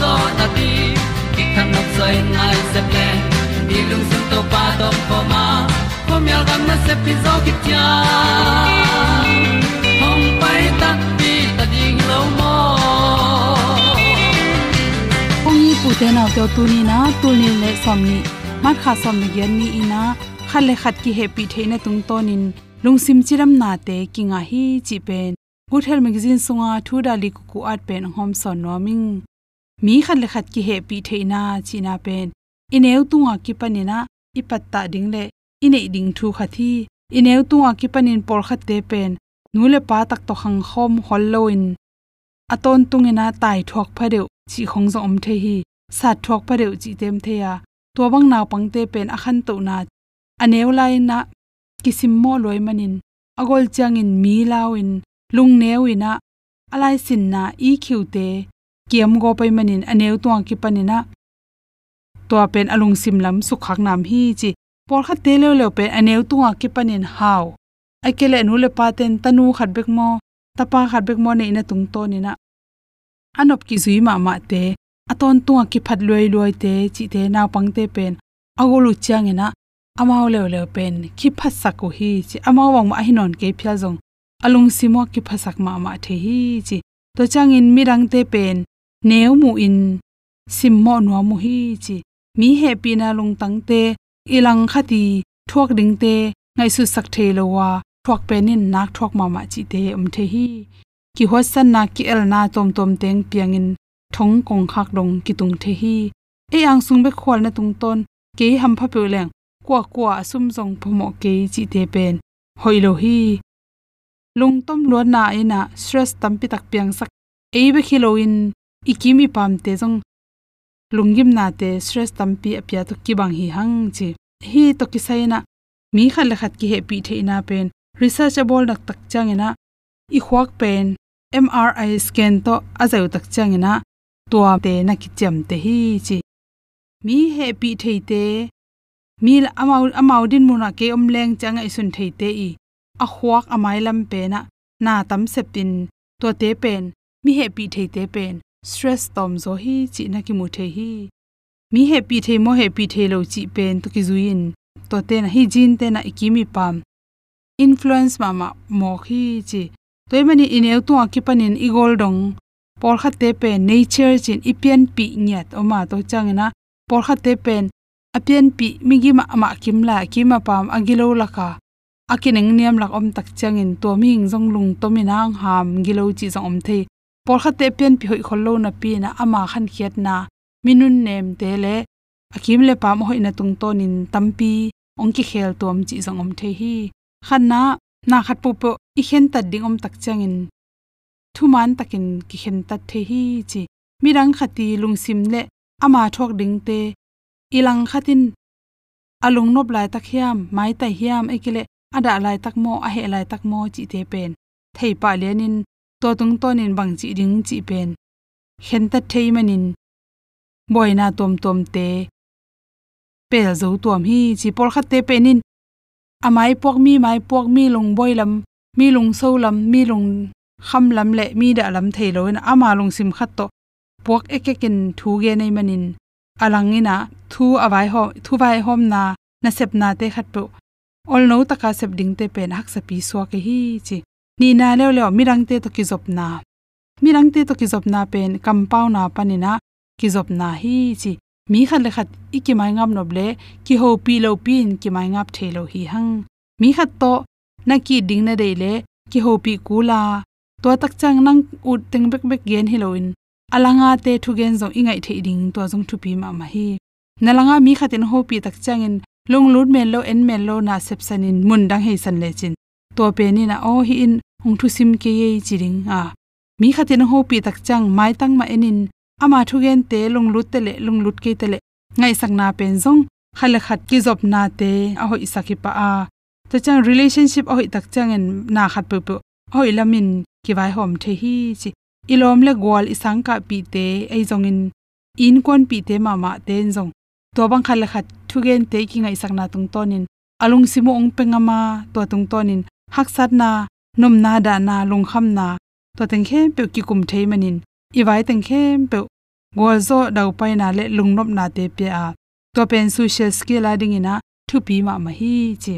zo na ti ki kan nok sai nai se ple ni lung sun to pa to pa ma. Ko myal gam na se pi zo ki tia hom pai ta ti ta ding lo mo ong ni pu te na to tu ni na, tu ni le som ni. Ma kha som ni gen ni ina khat le khat ki happy theina tung ton in lungsim chiram na te kinga hi chi pen good health magazine sunga thu dali ku ku at pen hom son noming mi khan le khat ki happy theina china pen. Ineu tunga ki panina, ipatta ding le ine ding thu khathi. Ineu tunga ki panin por khat te pen. Nule pa tak to khang khom holloin aton tungena tai thok phareu chi khong zo om the hi. Sa thok phareu chi tem the ya. To bang naw pangte pen akhan to na. Aneu lai na, kisim mo loi manin. Agol changin mi lawin lung neuina alai sin na, i khiute kiam go pai manin aneu tuang ki panina to pen alung sim lam su khak nam hi chi por kha te le le pe aneu tuang ki panin haw akele nu le paten tanu khat bek mo tapa khat bek mo ne ina tung to ni na anop ki zui ma ma te aton tuwa ki phat loi loi te chi te na pang te pen agolu chang ina amao le le pen ki phat saku hi chi amao wang ma hinon ke phya jong alung simo ki phasak ma ma the hi chi to changin mirang te pen nếu mu in simmo no mu hi chi. Mi happy na lung tang te ilang khati thuak ding te ngai su sak the lo wa thuak penin nak thuak ma ma chi te um the hi. Ki ho san na ki el na tom tom teng piangin thong kong khak dong ki tung the hi. E ang sung be khol na tung ton ke ham pha pe leng kwa kwa sum jong phomo ke chi te pen hoilo hi. Lung tom lo na ina stress tampi tak piang sak. E be khiloin ikimi pam te jong lungim na te stress tampi apya to ki bang hi hang chi hi to ki saina mi khal khat ki he pi the ina pen researchable nak tak changena. I khwak pen mri scan to azau tak changena. Tua te na ki cham te hi chi mi he pi the te mi amau amau din muna ke om leng chang ai sun the te i. A khwak amai lam pe na na tam sepin to te pen. Mi he pi the te pen stress tom zo hi chi na ki mu the hi. Mi he pi thei mo he pi thei lo chi pen to ki zuin to te na hi jin te na ikimi pam. Influence mama mo hi chi. Toy mani ineu tu akipanin igol dong. Por kha te pe nature chin ipian pi nyat. Oma to changena por kha te pen apian pi migi ma ama kimla kima pam agilo laka akineng niam lak om tak changin to ming jong lung to minang ham gilo chi jong om the por kha te pian pi hoi khollo na pi na ama khan khiat na minun nem te le akim le pam hoi na tung to nin tampi, ongki khel tom chi zong om the hi. Khan na na khat pu pu i khen ta ding om tak changin thuman takin ki khen ta the hi chi. Mirang khati lungsim le ama thok ding te ilang khatin alung nop lai tak hiam, mai tai hiam ekile ada lai tak mo a he lai tak mo chi te pen. Thei pa lenin to tung tonin bang chi ding chi pen khen ta thei manin boina tom tom te. Pel zo tom hi chi por kha te penin amai pok mi, mai pok mi lung boilam mi lung so lam, mi lung kham lam le, mi da lam thei lo na ama lung sim khat to. Pok ekekin thu ge nei manin alangina thu awai ho, thu vai hom na na sep na te khat pu ol no taka sep ding te pen, hak sa pi so ke hi chi ni na le le mirang te to ki zop na mirang te to ki zop na pen kampau na panina ki zop na hi, chi, mi khat le khat iki mai ngam no ble ki ho pi lo pin, ki mai ngap the lo hi hang. Mi khat to, na ki ding na de le, ki ho pi kula to tak chang nang ut teng bek bek gen hiloin alanga te thu gen zo ingai the ding to jong thu pi ma ma hi. Nalanga mi khatin ho pi tak changin lung lut mel lo, en mel lo na sepsanin mun dang he san le chin to pe ni na o hi in hong thu sim ke ye chiring a. Mi khatin ho pi tak chang mai tang ma enin, ama thu gen te lung lut te le lung lut ke te le. Ngai sak na pen zong khala khat ki job na te a hoi sakhi pa, a. To chang relationship a hoi tak chang en na khat pu pu hoi lamin ki vai hom the hi chi. Ilom le gol isang ka pi te ai zong in in kon pi te ma ma ten zong. To bang khal khat thugen te ki ngai sakna tung tonin alung simu ong pengama to tung tonin hak sat na nom na da na lung kham na to teng khe pe ki kum thei manin i vai teng khe pe gol zo dau pai na le lung nop na te pe a to pen social skill ading ina thu pi ma ma hi chi.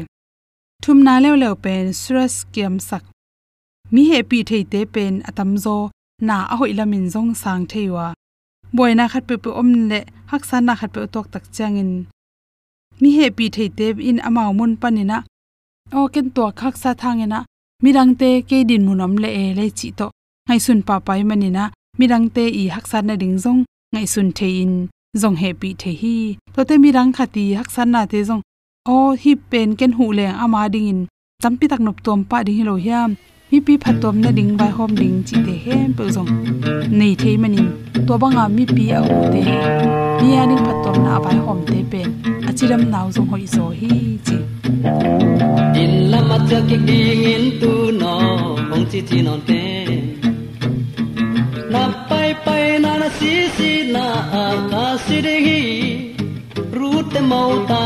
Thum na lew lew pen stress kiam sak. Mi he pi thei te pen atam zo na a hoi lamin zong sang theiwa. Boina khat pe pe om le hak san na khat pe tok tak changin. Mi he pi thei te in amao mun panina o ken to khak sa thangena mirang te ke din munom le e le chi to ngai sun pa pai manina mirang te i hak san na ding zong ngai sun thein in he pi the hi to te mirang khati hak san na te zong o hi pen ken hu le ama ding in champi tak nop tom pa ding lo hiam mi pi phatom na ding bai hom ding chi te hem pe zong nei thei manin to banga mi pi a hu te mi ni ani phatom na bai hom te pen achiram naw zong hoi zo hi chi in lama cha ki ding in tu no ong chi chi non te na pai pai na na si si na a ka si de hi ru te mau ta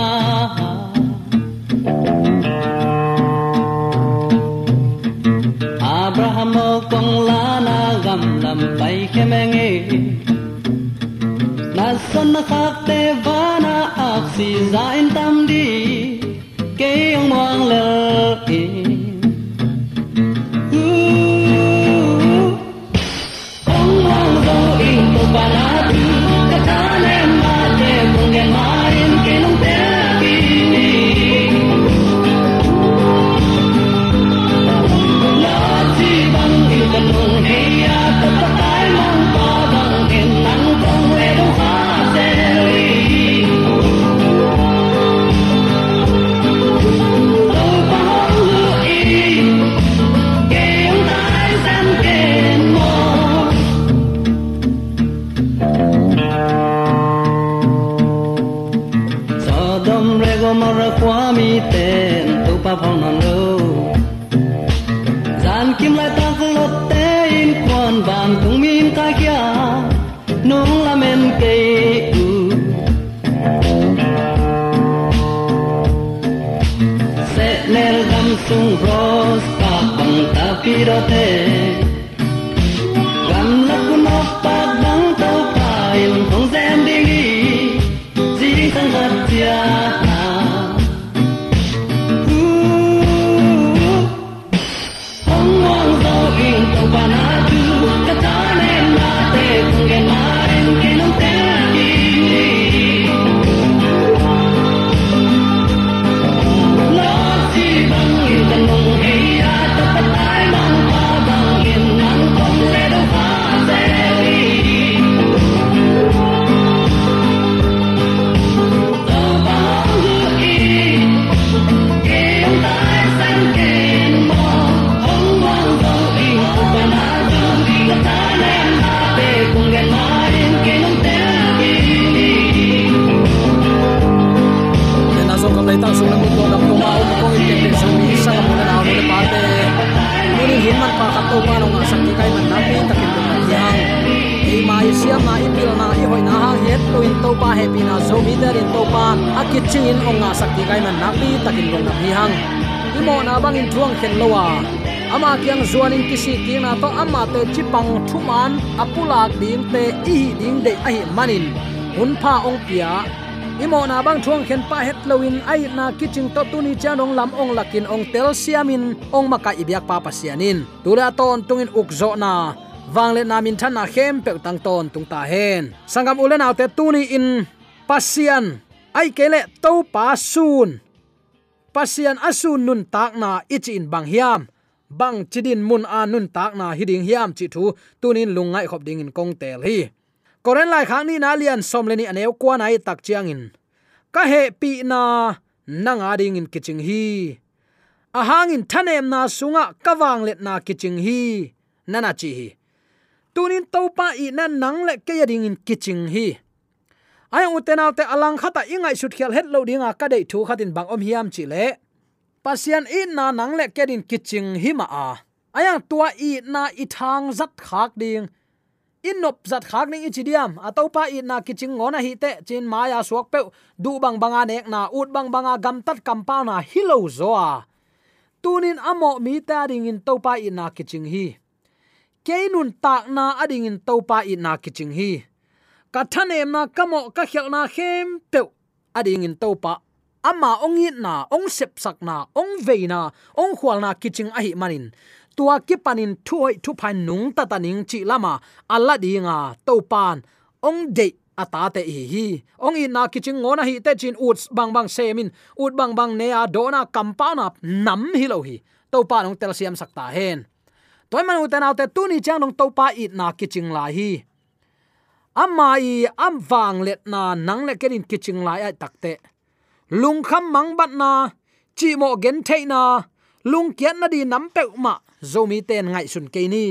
Abraham kong la na gam lam pai ke menge na son na khak te va na ak si za in tam di ke yong mong pa happy na zo mi der in to pa a kitching in onga sakti kai man nak bi takin gong nam hi hang. I mo na bang in thuang khen lowa ama kyang zuan in kisi ki na to ama te chipang thuman apulak ding te i ding de ai manin hun pha ong pia. Imo na bang thuang khen pa het lowin ai na kitching to tuni chanong lam ong lakin ong tel siamin ong maka ibyak pa pasianin tula ton tungin ukzo na wangle namin than na khem pe tang ton tung ta hen. Sangam ulen autte tuni in pasian. Ai kele to pa sun. Pasian asun nun tak na ichin bang hiam. Bang chidin mun anun tak na hiding hiam chi thu tunin lungai khop ding in kong tel hi. Koren lai khang ni na lian som le ni aneu kwa nai tak chiang in. Ka he pi na nanga ding in kiching hi. Ahang hang in thanem na sunga kawang let na kiching hi. Nana chi hi tunin topa i na nang le ke ding in kiching hi. Ai uten te alang khata ingai sut khel het lo dinga ka dei thu khatin bang om hiam chi le. Pasian i na nang le kedin kiching hima a. Ayang tua i na i thang zat khak ding. In nop zat khak ning ichidiam atopa i na kiching ngona hi te chin maya suak pe du bang banga nek na ut bang banga gam tat kampa na hilo zo a. Tunin amo mi ta ding in topa i na kiching hi keinun tak na ading in topa i na kiching hi. Ka thanem na kamo ka khel na khem pe ading in topa ama ong hi na, ong sep sak na, ong ve na, ong khwal na kiching a hi manin. Tua ki panin thuai thu phan nung ta taning chi lama. Alla dinga topan ong de ata te hi hi. Ong in na kiching ngona hi te chin ut bang bang semin. Ut bang bang ne a do na compound up nam hi lo hi. Topan ong telsiam sakta hen toy man uten autte tu ni chang dong topa it na kiching la hi. Amma i am wang let na nang le kerin kiching la ai takte lung kham mang bat na chi mo gen thei na lung kian na di nam pe ma zomi ten ngai sun ke ni.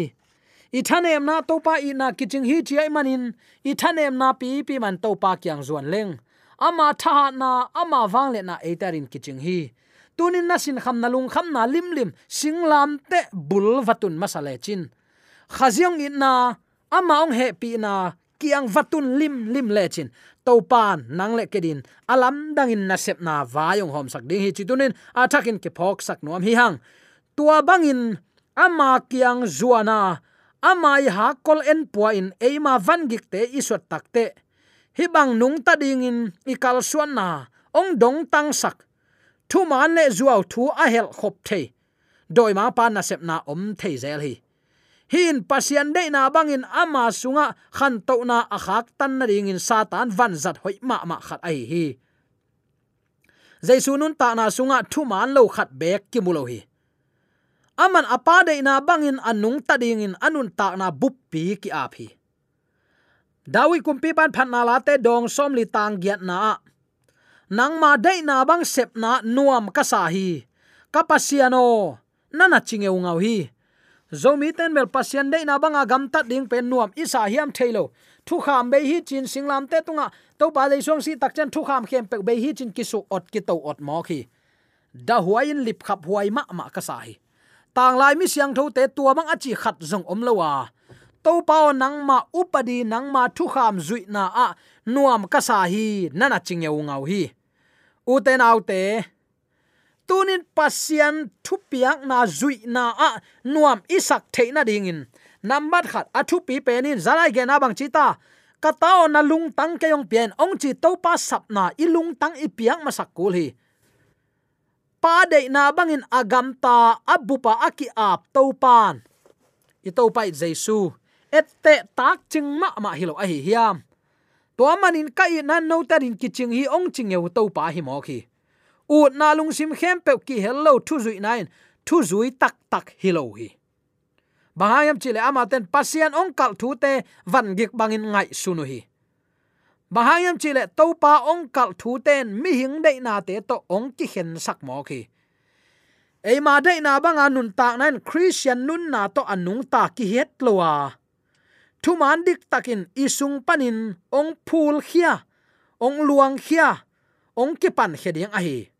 I thanem na topa i na kiching hi chi ai manin i thanem na pi pi man topa kyang zuan leng ama tha na ama wang le na eitarin kiching hi tunin na sin kham na lung kham na lim lim singlam te bul vatun masale chin. Khaziong in na, ama ong he pi na, kiang vatun lim lim le chin. To pan nang le kedin, alam dangin na sep na vayong hom sak ding hi chitunin athakin ke phok sak nuam hi hang. Tua bangin, ama kiang zuana amai ha kol en pua in eima van gik te isot takte hi bang nung ta ding in ikal suan na, ong dong tang sak thu man le zuaw thu a hel khop the. Doi ma pa na sep na om thei zel hi. Hin pasian de na bangin ama sunga khan to na akhak tan na ring in satan van zat hoi ma ma khat ai hi. Jaisu nun ta na sunga thu man lo khat bek ki mulo hi. Aman apa de na bangin anung ta ding in anun ta na bup pi ki a phi dawi kumpi ban phan na la te dong som li tang giat na nang ma de na bang sep na nuam ka sa hi. Kapasiano nana chinge ungau hi. Zomi ten mel pasien de na banga gam tat ding pen nuam isa hiam thailo thu kham be hi chin singlam te tunga. To ba le song si tak chen thu kham khem pe be hi chin kisu ot ki to ot mo khi da huain lip khap huai ma ma ka sa hi. Tang lai mi siang tho te tua bang achi khat zong om lo wa. To pao nang ma upadi nang ma thu kham zui na a nuam ka sa hi nana ching yeu ngau hi uten autte. Tunin pasian thupiak na zui na a nuam isak theina dingin. In khat athu pi penin zalai ge na bang chita katao na lung tang ke yong pian ong chi to pa sap na i lung tang i piak ma sak kul hi. Pa de na bangin agam ta abupa aki ap to pan. I to pa jesu. Ette tak ching ma ma hilo a hi hiam to manin kai nan no ta din ki hi ong ching eu to pa hi mo khi. U na lung sim khem pe ki hello thu zui nine, thu zui tak tak hi lo hi. Bangayam chile ama ten pasian ong kal thu te van gik bangin ngai sunu hi. Bahayam chile to pa ong kal thu ten mi hing dei na te to ong ki hen sak mo khi. Ei ma dei na banga nun tak nan christian nun na to anung ta ki het lowa thu man dik takin isung panin ong phul khia, ong luang khia, ong ki pan heding a hi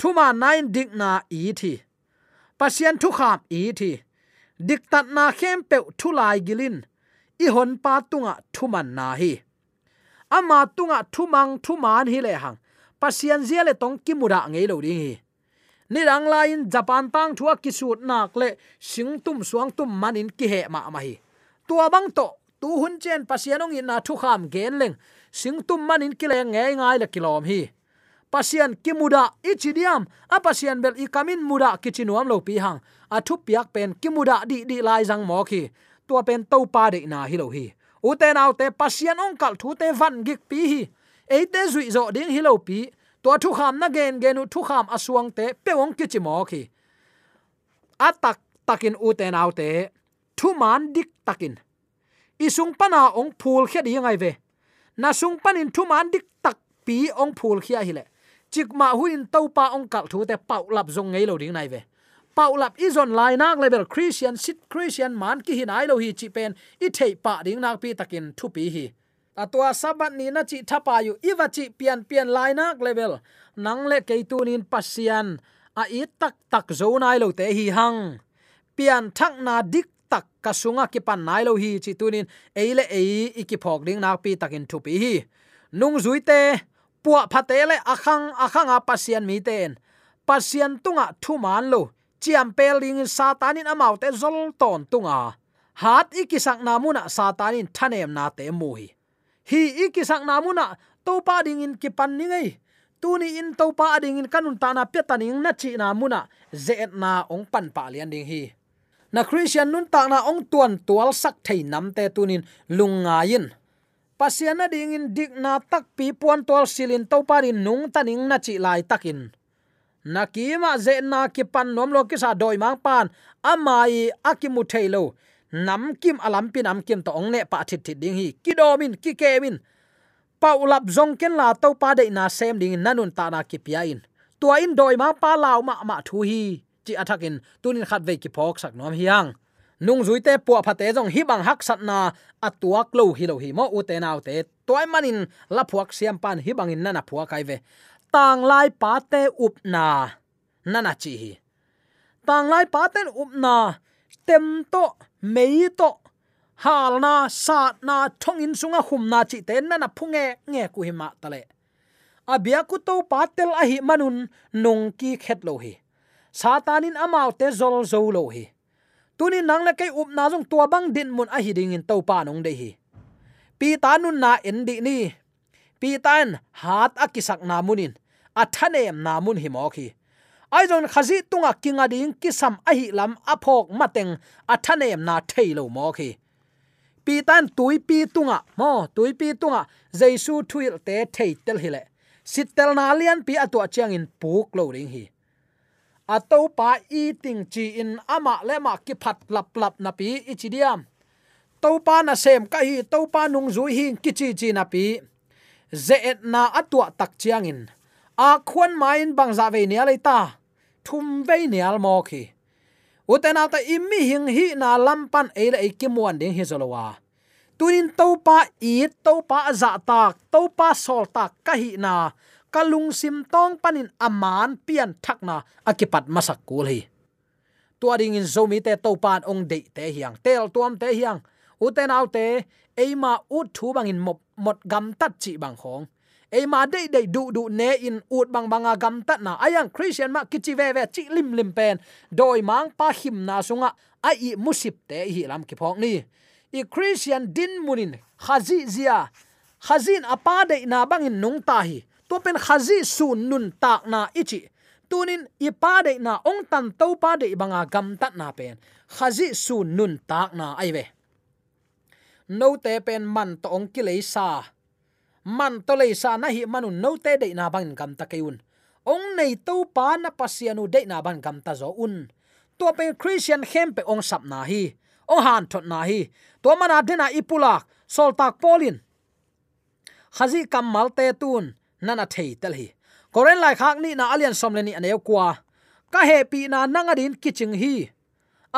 thu ma nine dik na i thi. Pasien thu kham i thi. Dik tat na khem pe thu lai gilin. I hon pa tunga thu man na hi. Ama tunga thu mang thu man hi le hang. Pasien zia le tong ki muda ngei lo ding hi. Ni rang lain japan tang thua ki sut nak le sing tum suang tum manin ki he ma ma hi tua bang to, tu hun chen pasianong in na thu kham gen leng. Sing tum manin ki le nge ngai la kilom hi. Pasian ki muda ichidiam a pasian bel i kamin muda kichinuam lo pi hang. A thu piak pen ki muda di di lai jang mo khi tua pen to pa de na hi lo hi. U te nau te pasian ong kal thu te van gik pi hi. E te zui zo ding hi lo pi. To thu kham na gen gen u thu kham asuang te pe ong ki chi khi atak takin u te nau te thu man dik takin isung pana ong phul khia di ngai ve. Na sung panin thu man dik tak pi ong phul khia hi le. Chik ma huin to pa ong kal thu te pau lap zong ngei lo ding nai ve. Pau lap izon lai nak level christian, sit christian man ki hin ai lo hi chi pen, i thei pa ding nak pi takin thu pi hi. Atwa sabat ni na chi thapa yu iwa chi pian pian lai nak level. Nang le ke tu nin pasian, a i tak tak zo nai lo te hi hang. Pian thak na dik tak kasunga ki pan nai lo hi chi tunin eile ei ikiphok ding nak pi takin thu pi hi. Nung zui te puwa phatele akhang, akhanga pasian mi ten. Pasian tunga thu man lo, chiam pel ding satanin amau te zol ton tunga. Hat ikisak namuna satanin thanem na te mu hi. Hi ikisak namuna to pa ding in kipan ni ngai tuni in to pa ding in kanun ta na pe taning na chi na muna ze na ong pan pa lian ding hi na christian nun ta na ong tuan tual sak thei nam te tunin lunga yin. Pasiana ding in dik na tak pi puan tol silin to parin nung taning na chi lai takin nakima ze na ki pan nom lo ki sa doi mang pan amai akimu thailo nam kim alam pin am kim to ong ne pa thit thit ding hi, ki domin ki kemin paulap zong ken la to pa de na sem ding nanun ta na ki piain tua in doi ma pa law ma ma thu hi chi athakin tunin khat ve ki phok sak nom hiang. Nung zui te po phate jong hi bang hak sat na atuak lo hi lo hi mo u te naw te. Toy manin, la phuak siam pan hi bang in nana phuak kai ve. Tang lai pa te up na. Nana chi hi. Tang lai pa ten up na, tem to, mei to, hal na sa na, thong in sunga hum na chi te nana phunge nge ku hi ma tale abia ku to patel a hi manun nong ki khet lo hi satanin amau te zol zo lo hi. Tuni nang le kai up na jong tua bang din mun a hi ding in to pa nong de hi. Pi ta nun na en di ni. Pi tan hat akisak na munin athanem na mun hi mo khi ai jong khazi tunga kinga ding kisam a hi lam aphok mateng athanem na thailo mo khi pi tan tui pi tunga, mo, tui pi tunga jaisu thuil te thei tel hile sitel na lian pi atwa chiang in puk lo ring hi ato pa i chi in ama le ma ki phat lap lap na pi ichidiam to pa na sem ka hi to pa nung zu hi ki chi chi na pi. Ze et na atwa tak chiang in. A khon mai in bang za ve nia le ta. Thum ve nial mo khi. Uten ata immi hing hi na lampan e la ki muan ding hi zolowa tunin topa i topa za tak topa sol tak ka hi na kalung sim tong panin aman pian thakna akipat masak kul hi. Tua ding in zomi te pan ong de te hiang, tel tuam te hiang. Uten autte eima ut thu bangin mop, mot gam tat chi bang khong. Eima ma de du du ne in ut bang banga gam tat na. Ayang christian ma kichi ve ve chi lim lim pen. Doi mang pa him na sunga ai i musip te hi lam ki phok ni. I christian din munin khazi zia khazin apa de na bangin nung ta hi to pen khazi sun nun tak na ichi. Tunin ipa de na ong tan to pa de banga gam tat na pen. Khazi sun nun tak na ai ve no te pen man to ong ki sa. Man to leisa sa na hi manu no te de na bang gam ta keun ong nei to pa na pasianu de na ban gam ta zo un. To pen christian khem pe ong sap na hi. Ong han thot na hi. To mana dena ipulak sol tak polin. Khazi kam mal te tun nana thei tel hi. Koren lai khak ni na alian som le ni aneu kwa ka he pi na nanga din kiching hi.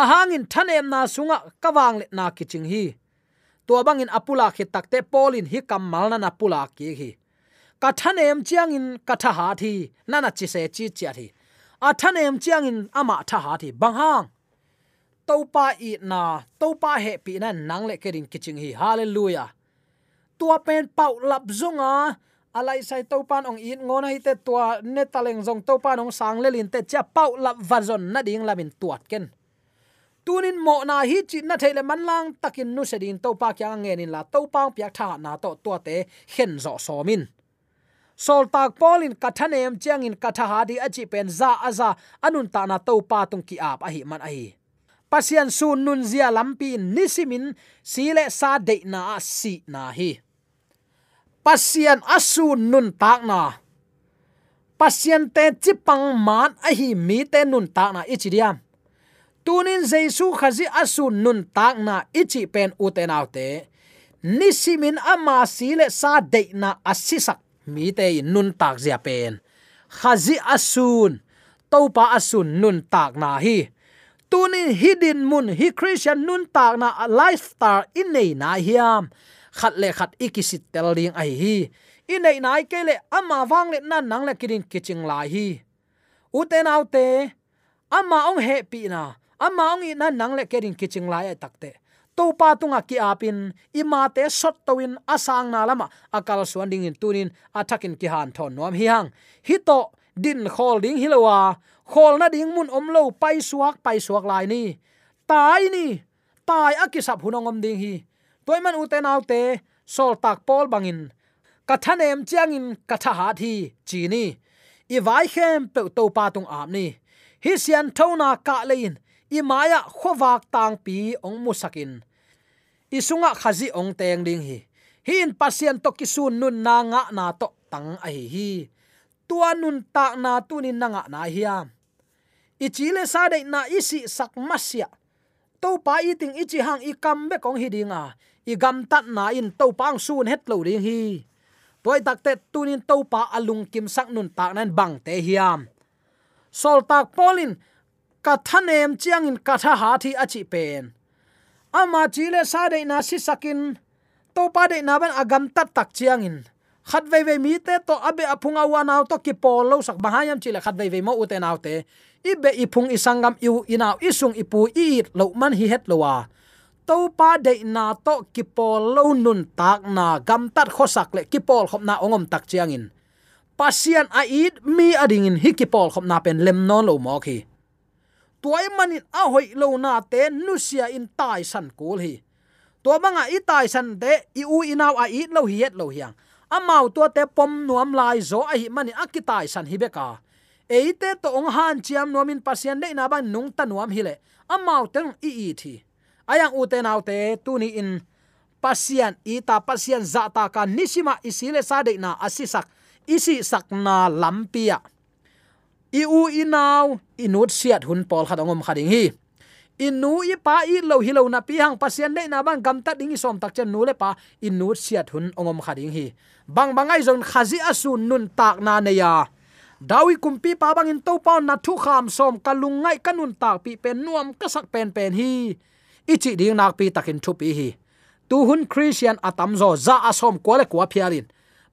A hangin thanem na sunga kawang le na kiching hi. Bang bangin apula khi takte polin hi kamal na apula ki hi. Ka thanem chiang in ka tha ha thi nana chi se chi chi thi. A thanem chiang in ama tha ha thi, bang hang. Topa i na topa he pi na nang le kerin kiching hi. Hallelujah. Tua pen pau lap zunga alai sai to pan ong in ngona hi te tua ne taleng jong to pan ong sang le lin te cha pau lap vazon na ding lamin tuat ken tunin mo na hi chi na thele man lang takin nu se din to pa kya ngen in la to pa piak tha na to to te hen zo so min. Sol tak polin kathanem chiang in katha ha di achi pen za aza anun ta na to pa tung ki ap a hi man a hi pasian sun nun zia lampi nisimin sile sa de na si na hi pasian asu nun takna pasian te chipang man a hi mi te nun takna ichidiam tunin jaisu khazi asu nun takna ichi pen utenaute nisimin ama sile sa deina na asisak mi te nun tak zia pen. Khazi asun topa asun nun tak na hi. Tunin hidin mun hi christian nun tak na lifestyle in nei na hiam khat le khat ikisit tel ding ai hi. In nei nai ke le ama wang le nan nang le kirin kiching lai hi. Uten autte ama ong he pi na ama ong i nan nang le kirin kiching lai ai takte to pa tunga ki apin ima te sot towin asang na lama akal suan ding in tunin athakin ki han thon nom hi hang hi to din khol ding hilowa à. khol na ding mun om lo pai suak pai suak lai ni. Tai ni, tai akisap hunongom ding hi toiman uten autte sol tak pol bangin. Kathanem chiangin katha ha thi chini. I vai khem pe to pa tung am ni. Hi sian thona ka lein. I maya khowak tang pi ong musakin isunga khazi ong teng ding hi. Hin pasien to kisun nun na nga na to tang a hi hi. Tua nun ta na tunin na nga na hiam ichile sa de na isi sak masya to pa iting ichi hang i kam be kong hidinga i gam tat na in to pang sun het lo ding hi. Toy tak te tunin to pa alung kim sak nun tak nan bang te hiam. Sol tak polin, ka thanem chiang in ka tha ha thi achi pen. Ama chile sa de na si sakin to pa de na ban agam tat tak chiang in. Khat ve ve mi te to abe aphunga wa naw to ki pol lo sak bahayam chile khat ve ve mo u te naw te. Ibe ipung isangam iu inaw isung ipu i lo man hi het lowa to pa de na to kipol lo nun tak na gam tat khosak le kipol khop na ongom tak chiang in pasian a it, mi ading in hi ki khop na pen lem non lo mo khi. Tuai manin a hoi lo na te nu sia in tai san kul hi. To manga i tai san te, i u inaw a it lo hi lo hiang amau to te pom nuam lai zo a hi mani akitai san hi beka. Eite to ong han chiam nuamin pasian de na ban nung tanuam nuam hi le. Amau teng i i thi ayang ute nau te in pasian, ita pasian za ta ka nisima isile sa na asisak isi sak na lampia. I u inaw inut siat hun pol khadangom khading hi. Inu i pa i lo hi lo na pi hang pasien de na bang gam ta ding som tak chen nu le pa inu siat hun ongom khading hi. Bang bangai zon khazi asun nun tak na ne ya. Dawi kumpi pa bang in to pa na thu kham som kalungai kanun tak pi pen nuam kasak pen pen hi ichi ding nak pi takin thu pi hi. Tu hun christian atam zo za asom ko le kwa phialin.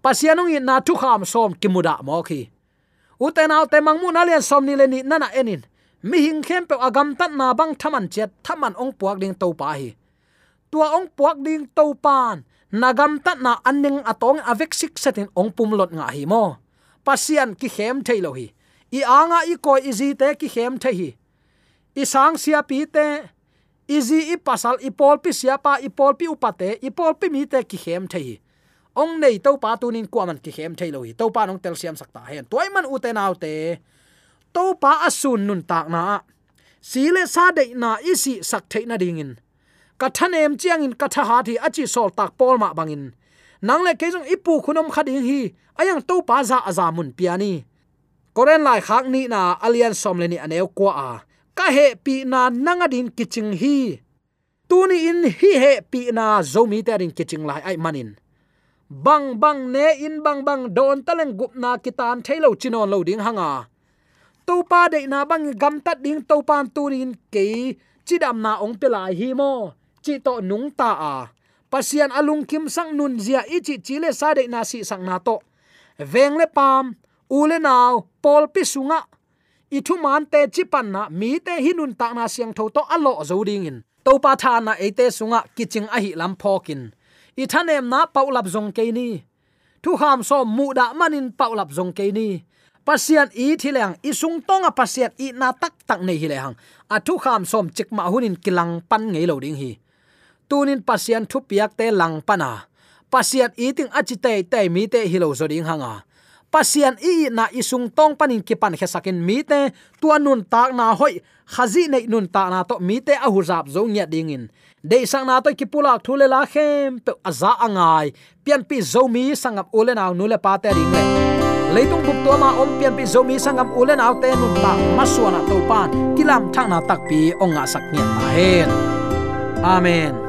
Pasianung in na thu kham som kimuda mo khi uten au te mangmu na lian som ni le ni nana enin. Mi hing khem pe agam tat na bang thaman chet thaman ong puak ding to pa hi. Tua ong puak ding to pan nagam tat na anning atong avek sik setin ong pum lot nga hi mo. Pasian ki khem thailo hi i anga i ko izi te ki khem the hi. I sang sia pi te izi i pasal i pol pi siapa, i pol pi upate, i pol pi mi te ki hem the hi ong nei to pa tunin kwa man ki khem thailo hi to pa nong tel siam sakta. Hen toy man u te nau te to pa asun nun tak na. Sile sa de na isi sak the na dingin. Ka thanem chiang in ka tha ha thi achi sol tak pol ma bangin. Nang le ke jong ipu khunom khading hi, ayang to pa za azamun piani. Koren lai khak ni na alian som le ni aneu kwa a ka he pi na nanga din kiching hi. Tuni in hi he pi na zomi ta din kiching lai ai manin. Bang bang ne in bang bang don taleng gup na kitan thailo chinon lo ding hanga. To pa de na bang gam tat ding to pan tunin ke chidam na ong pelai hi mo. Chi to nung ta a. Pasian alung kim sang nun zia ichi chile sa de na si sang na to. Veng le pam ule naw pol pi sunga i thu man te chi pan na mi te hinun ta na siang tho to alo zo ding in to pa tha na e te sunga kiching a hi lam phokin i thanem na paulap zong ke ni thu ham so mu da manin paulap zong ke ni pasian i thileng i sung tonga pasian i na tak tak nei hi le hang a thu kham som chik ma hunin kilang pan ngei lo ding hi. Tunin pasian thu piak te lang pana. Pasian i ting achi te te mi te hi lo zo ding hanga pasian i na isung tong panin ki pan khesakin mi te tua nun tak na hoi, khazi nei nun ta na to mi te a huzap zo nya dingin. De sang na to ki pula thule la khem, pe aza angai. Pian pi zo mi sangap ule na nu le pa te ring le. Leitung buk to ma om, pian pi zo mi sangam ule na te nun ta maswana to pan. Kilam thang na tak pi onga sak nya ta hen. Amen.